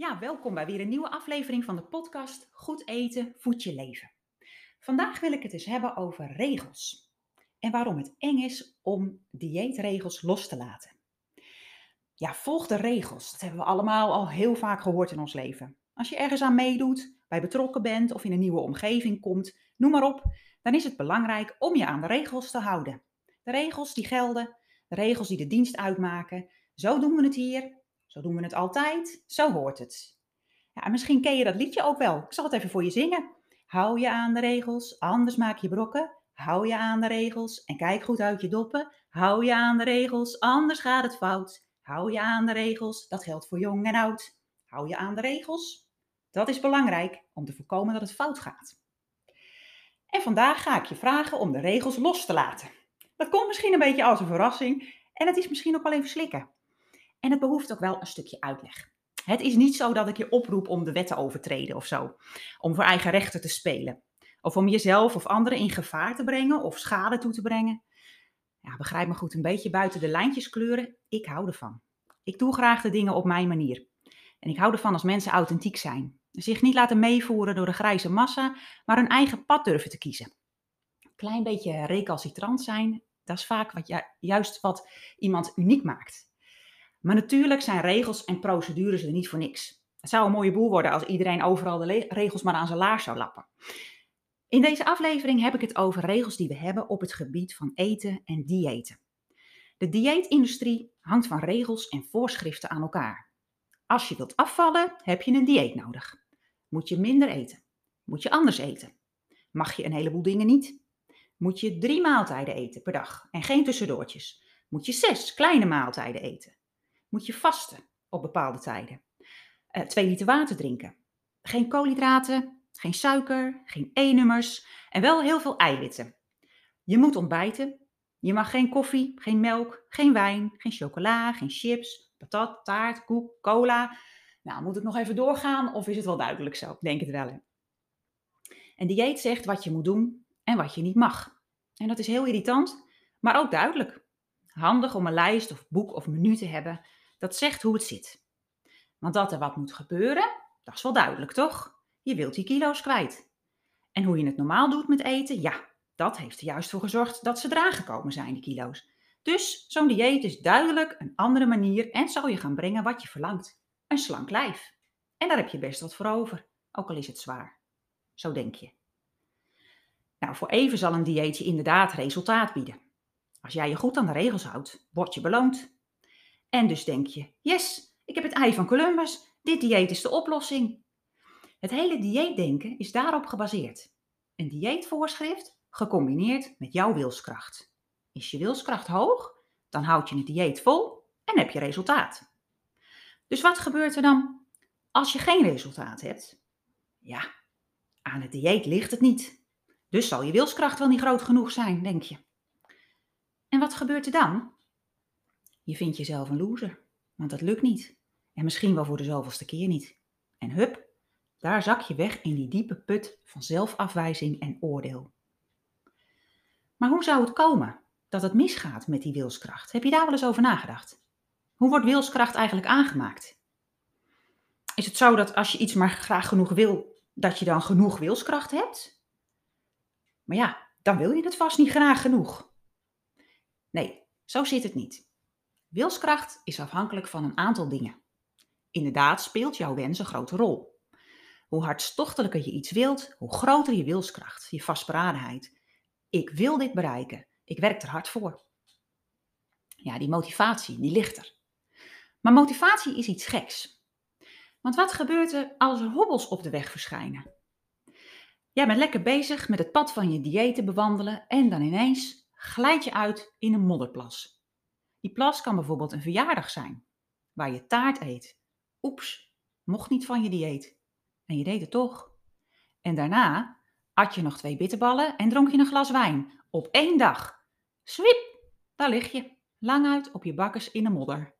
Ja, welkom bij weer een nieuwe aflevering van de podcast Goed eten, voed je leven. Vandaag wil ik het eens hebben over regels en waarom het eng is om dieetregels los te laten. Ja, volg de regels. Dat hebben we allemaal al heel vaak gehoord in ons leven. Als je ergens aan meedoet, bij betrokken bent of in een nieuwe omgeving komt, noem maar op, dan is het belangrijk om je aan de regels te houden. De regels die gelden, de regels die de dienst uitmaken. Zo doen we het hier, zo doen we het altijd, zo hoort het. Ja, en misschien ken je dat liedje ook wel. Ik zal het even voor je zingen. Hou je aan de regels, anders maak je brokken. Hou je aan de regels en kijk goed uit je doppen. Hou je aan de regels, anders gaat het fout. Hou je aan de regels, dat geldt voor jong en oud. Hou je aan de regels. Dat is belangrijk om te voorkomen dat het fout gaat. En vandaag ga ik je vragen om de regels los te laten. Dat komt misschien een beetje als een verrassing en het is misschien ook wel even slikken. En het behoeft ook wel een stukje uitleg. Het is niet zo dat ik je oproep om de wet te overtreden of zo, om voor eigen rechten te spelen, of om jezelf of anderen in gevaar te brengen of schade toe te brengen. Ja, begrijp me goed, een beetje buiten de lijntjes kleuren, ik hou ervan. Ik doe graag de dingen op mijn manier. En ik hou ervan als mensen authentiek zijn. Zich niet laten meevoeren door de grijze massa, maar hun eigen pad durven te kiezen. Een klein beetje recalcitrant zijn, dat is vaak wat, juist wat iemand uniek maakt. Maar natuurlijk zijn regels en procedures er niet voor niks. Het zou een mooie boel worden als iedereen overal de regels maar aan zijn laars zou lappen. In deze aflevering heb ik het over regels die we hebben op het gebied van eten en diëten. De dieetindustrie hangt van regels en voorschriften aan elkaar. Als je wilt afvallen, heb je een dieet nodig. Moet je minder eten? Moet je anders eten? Mag je een heleboel dingen niet? Moet je drie maaltijden eten per dag en geen tussendoortjes? Moet je zes kleine maaltijden eten? Moet je vasten op bepaalde tijden. Uh, twee liter water drinken. Geen koolhydraten, geen suiker, geen E-nummers en wel heel veel eiwitten. Je moet ontbijten. Je mag geen koffie, geen melk, geen wijn, geen chocola, geen chips, patat, taart, koek, cola. Nou, moet het nog even doorgaan of is het wel duidelijk zo? Ik denk het wel. En dieet zegt wat je moet doen en wat je niet mag. En dat is heel irritant, maar ook duidelijk. Handig om een lijst of boek of menu te hebben dat zegt hoe het zit. Want dat er wat moet gebeuren, dat is wel duidelijk, toch? Je wilt die kilo's kwijt. En hoe je het normaal doet met eten, ja, dat heeft er juist voor gezorgd dat ze eraan gekomen zijn, die kilo's. Dus zo'n dieet is duidelijk een andere manier en zal je gaan brengen wat je verlangt. Een slank lijf. En daar heb je best wat voor over, ook al is het zwaar. Zo denk je. Nou, voor even zal een dieetje inderdaad resultaat bieden. Als jij je goed aan de regels houdt, word je beloond. En dus denk je, yes, ik heb het ei van Columbus, dit dieet is de oplossing. Het hele dieetdenken is daarop gebaseerd. Een dieetvoorschrift gecombineerd met jouw wilskracht. Is je wilskracht hoog, dan houd je het dieet vol en heb je resultaat. Dus wat gebeurt er dan als je geen resultaat hebt? Ja, aan het dieet ligt het niet. Dus zal je wilskracht wel niet groot genoeg zijn, denk je. En wat gebeurt er dan? Je vindt jezelf een loser, want dat lukt niet. En misschien wel voor de zoveelste keer niet. En hup, daar zak je weg in die diepe put van zelfafwijzing en oordeel. Maar hoe zou het komen dat het misgaat met die wilskracht? Heb je daar wel eens over nagedacht? Hoe wordt wilskracht eigenlijk aangemaakt? Is het zo dat als je iets maar graag genoeg wil, dat je dan genoeg wilskracht hebt? Maar ja, dan wil je het vast niet graag genoeg. Nee, zo zit het niet. Wilskracht is afhankelijk van een aantal dingen. Inderdaad speelt jouw wens een grote rol. Hoe hartstochtelijker je iets wilt, hoe groter je wilskracht, je vastberadenheid. Ik wil dit bereiken. Ik werk er hard voor. Ja, die motivatie, die ligt er. Maar motivatie is iets geks. Want wat gebeurt er als er hobbels op de weg verschijnen? Jij bent lekker bezig met het pad van je dieet te bewandelen en dan ineens glijd je uit in een modderplas. Die plas kan bijvoorbeeld een verjaardag zijn, waar je taart eet. Oeps, mocht niet van je dieet. En je deed het toch. En daarna at je nog twee bitterballen en dronk je een glas wijn. Op één dag. Swiep, daar lig je, lang uit op je bakkes in de modder.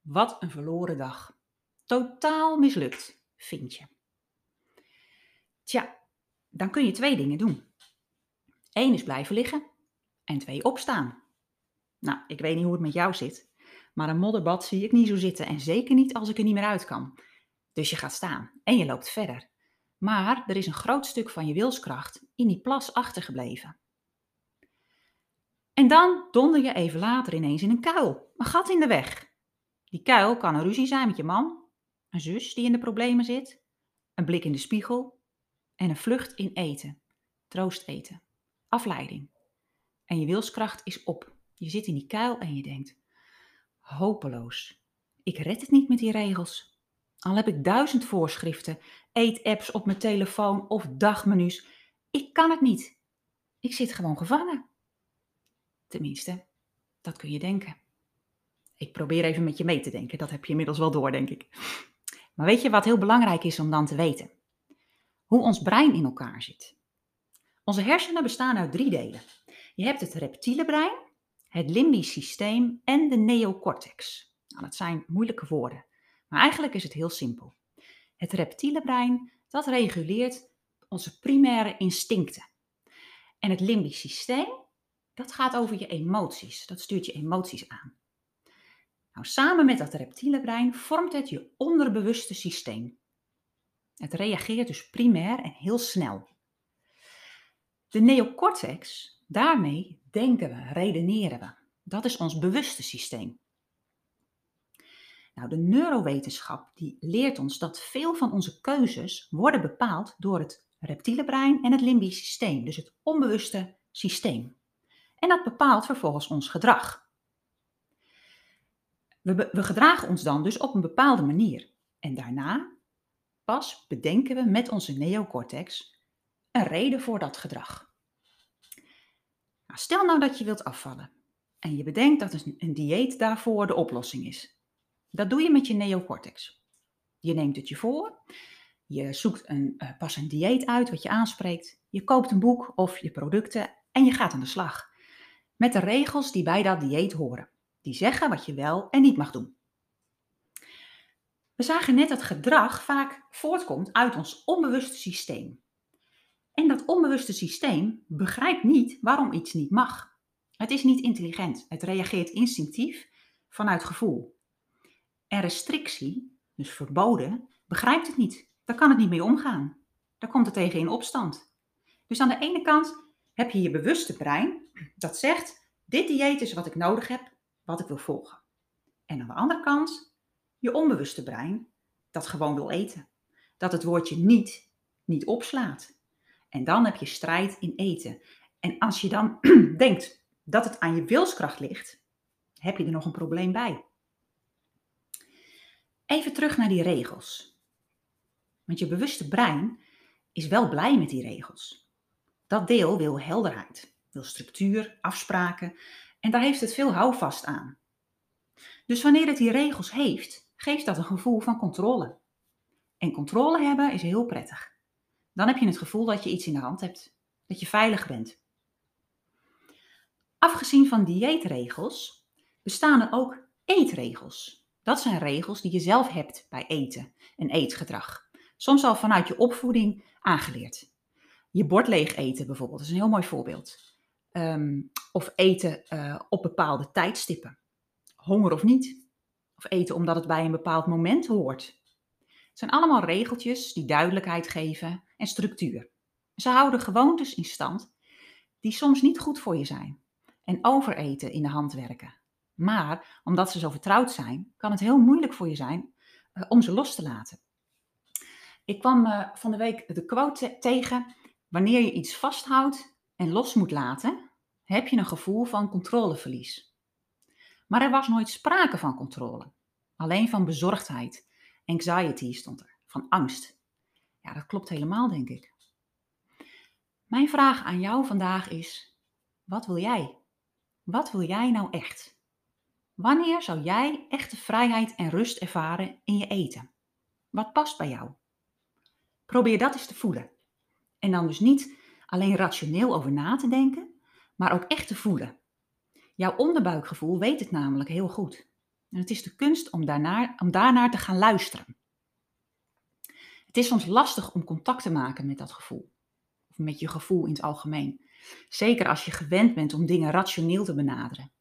Wat een verloren dag. Totaal mislukt, vind je. Tja, dan kun je twee dingen doen. Eén is blijven liggen en twee opstaan. Nou, ik weet niet hoe het met jou zit, maar een modderbad zie ik niet zo zitten en zeker niet als ik er niet meer uit kan. Dus je gaat staan en je loopt verder. Maar er is een groot stuk van je wilskracht in die plas achtergebleven. En dan donder je even later ineens in een kuil, een gat in de weg. Die kuil kan een ruzie zijn met je man, een zus die in de problemen zit, een blik in de spiegel en een vlucht in eten, troost eten, afleiding. En je wilskracht is op. Je zit in die kuil en je denkt: hopeloos. Ik red het niet met die regels. Al heb ik duizend voorschriften, eetapps op mijn telefoon of dagmenu's. Ik kan het niet. Ik zit gewoon gevangen. Tenminste, dat kun je denken. Ik probeer even met je mee te denken. Dat heb je inmiddels wel door, denk ik. Maar weet je wat heel belangrijk is om dan te weten? Hoe ons brein in elkaar zit. Onze hersenen bestaan uit drie delen. Je hebt het reptiele brein, het limbisch systeem en de neocortex. Nou, dat zijn moeilijke woorden, maar eigenlijk is het heel simpel. Het reptiele brein, dat reguleert onze primaire instincten. En het limbisch systeem, dat gaat over je emoties. Dat stuurt je emoties aan. Nou, samen met dat reptiele brein vormt het je onderbewuste systeem. Het reageert dus primair en heel snel. De neocortex, daarmee denken we, redeneren we. Dat is ons bewuste systeem. Nou, de neurowetenschap die leert ons dat veel van onze keuzes worden bepaald door het reptiele brein en het limbisch systeem, dus het onbewuste systeem. En dat bepaalt vervolgens ons gedrag. We, we gedragen ons dan dus op een bepaalde manier. En daarna pas bedenken we met onze neocortex een reden voor dat gedrag. Nou, stel nou dat je wilt afvallen en je bedenkt dat een dieet daarvoor de oplossing is. Dat doe je met je neocortex. Je neemt het je voor, je zoekt een uh, passend dieet uit wat je aanspreekt, je koopt een boek of je producten en je gaat aan de slag. Met de regels die bij dat dieet horen, die zeggen wat je wel en niet mag doen. We zagen net dat gedrag vaak voortkomt uit ons onbewuste systeem. En dat onbewuste systeem begrijpt niet waarom iets niet mag. Het is niet intelligent. Het reageert instinctief vanuit gevoel. En restrictie, dus verboden, begrijpt het niet. Daar kan het niet mee omgaan. Daar komt het tegen in opstand. Dus aan de ene kant heb je je bewuste brein dat zegt: dit dieet is wat ik nodig heb, wat ik wil volgen. En aan de andere kant je onbewuste brein dat gewoon wil eten. Dat het woordje niet niet opslaat. En dan heb je strijd in eten. En als je dan denkt dat het aan je wilskracht ligt, heb je er nog een probleem bij. Even terug naar die regels. Want je bewuste brein is wel blij met die regels. Dat deel wil helderheid, wil structuur, afspraken en daar heeft het veel houvast aan. Dus wanneer het die regels heeft, geeft dat een gevoel van controle. En controle hebben is heel prettig. Dan heb je het gevoel dat je iets in de hand hebt, dat je veilig bent. Afgezien van dieetregels bestaan er ook eetregels. Dat zijn regels die je zelf hebt bij eten en eetgedrag. Soms al vanuit je opvoeding aangeleerd. Je bord leeg eten bijvoorbeeld, dat is een heel mooi voorbeeld. Ehm, of eten uh, op bepaalde tijdstippen. Honger of niet. Of eten omdat het bij een bepaald moment hoort. Het zijn allemaal regeltjes die duidelijkheid geven en structuur. Ze houden gewoontes in stand die soms niet goed voor je zijn en overeten in de hand werken. Maar omdat ze zo vertrouwd zijn, kan het heel moeilijk voor je zijn uh, om ze los te laten. Ik kwam uh, van de week de quote tegen: wanneer je iets vasthoudt en los moet laten, heb je een gevoel van controleverlies. Maar er was nooit sprake van controle, alleen van bezorgdheid. Anxiety stond er, van angst. Ja, dat klopt helemaal, denk ik. Mijn vraag aan jou vandaag is: wat wil jij? Wat wil jij nou echt? Wanneer zou jij echte vrijheid en rust ervaren in je eten? Wat past bij jou? Probeer dat eens te voelen. En dan dus niet alleen rationeel over na te denken, maar ook echt te voelen. Jouw onderbuikgevoel weet het namelijk heel goed. En het is de kunst om, daarnaar, om daarnaar te gaan luisteren. Het is soms lastig om contact te maken met dat gevoel. Of met je gevoel in het algemeen. Zeker als je gewend bent om dingen rationeel te benaderen.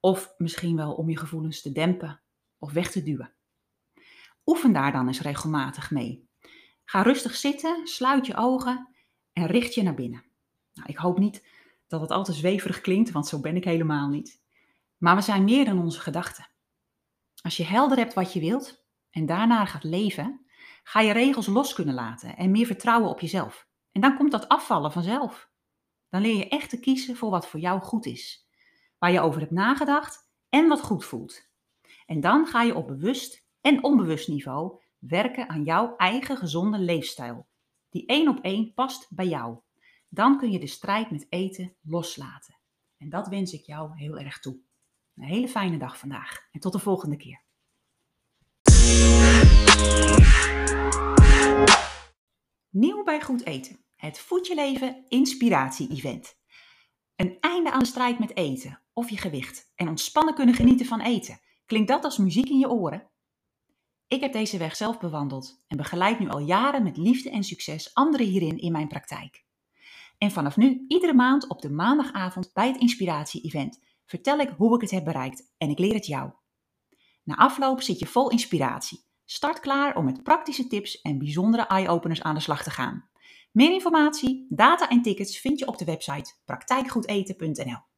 Of misschien wel om je gevoelens te dempen of weg te duwen. Oefen daar dan eens regelmatig mee. Ga rustig zitten, sluit je ogen en richt je naar binnen. Nou, ik hoop niet dat het altijd zweverig klinkt, want zo ben ik helemaal niet. Maar we zijn meer dan onze gedachten. Als je helder hebt wat je wilt en daarna gaat leven, ga je regels los kunnen laten en meer vertrouwen op jezelf. En dan komt dat afvallen vanzelf. Dan leer je echt te kiezen voor wat voor jou goed is, waar je over hebt nagedacht en wat goed voelt. En dan ga je op bewust en onbewust niveau werken aan jouw eigen gezonde leefstijl, die één op één past bij jou. Dan kun je de strijd met eten loslaten. En dat wens ik jou heel erg toe. Een hele fijne dag vandaag en tot de volgende keer. Nieuw bij Goed Eten, het Voed je Leven Inspiratie-event. Een einde aan de strijd met eten of je gewicht en ontspannen kunnen genieten van eten. Klinkt dat als muziek in je oren? Ik heb deze weg zelf bewandeld en begeleid nu al jaren met liefde en succes anderen hierin in mijn praktijk. En vanaf nu iedere maand op de maandagavond bij het Inspiratie-event vertel ik hoe ik het heb bereikt en ik leer het jou. Na afloop zit je vol inspiratie. Start klaar om met praktische tips en bijzondere eye-openers aan de slag te gaan. Meer informatie, data en tickets vind je op de website praktijkgoedeten.nl.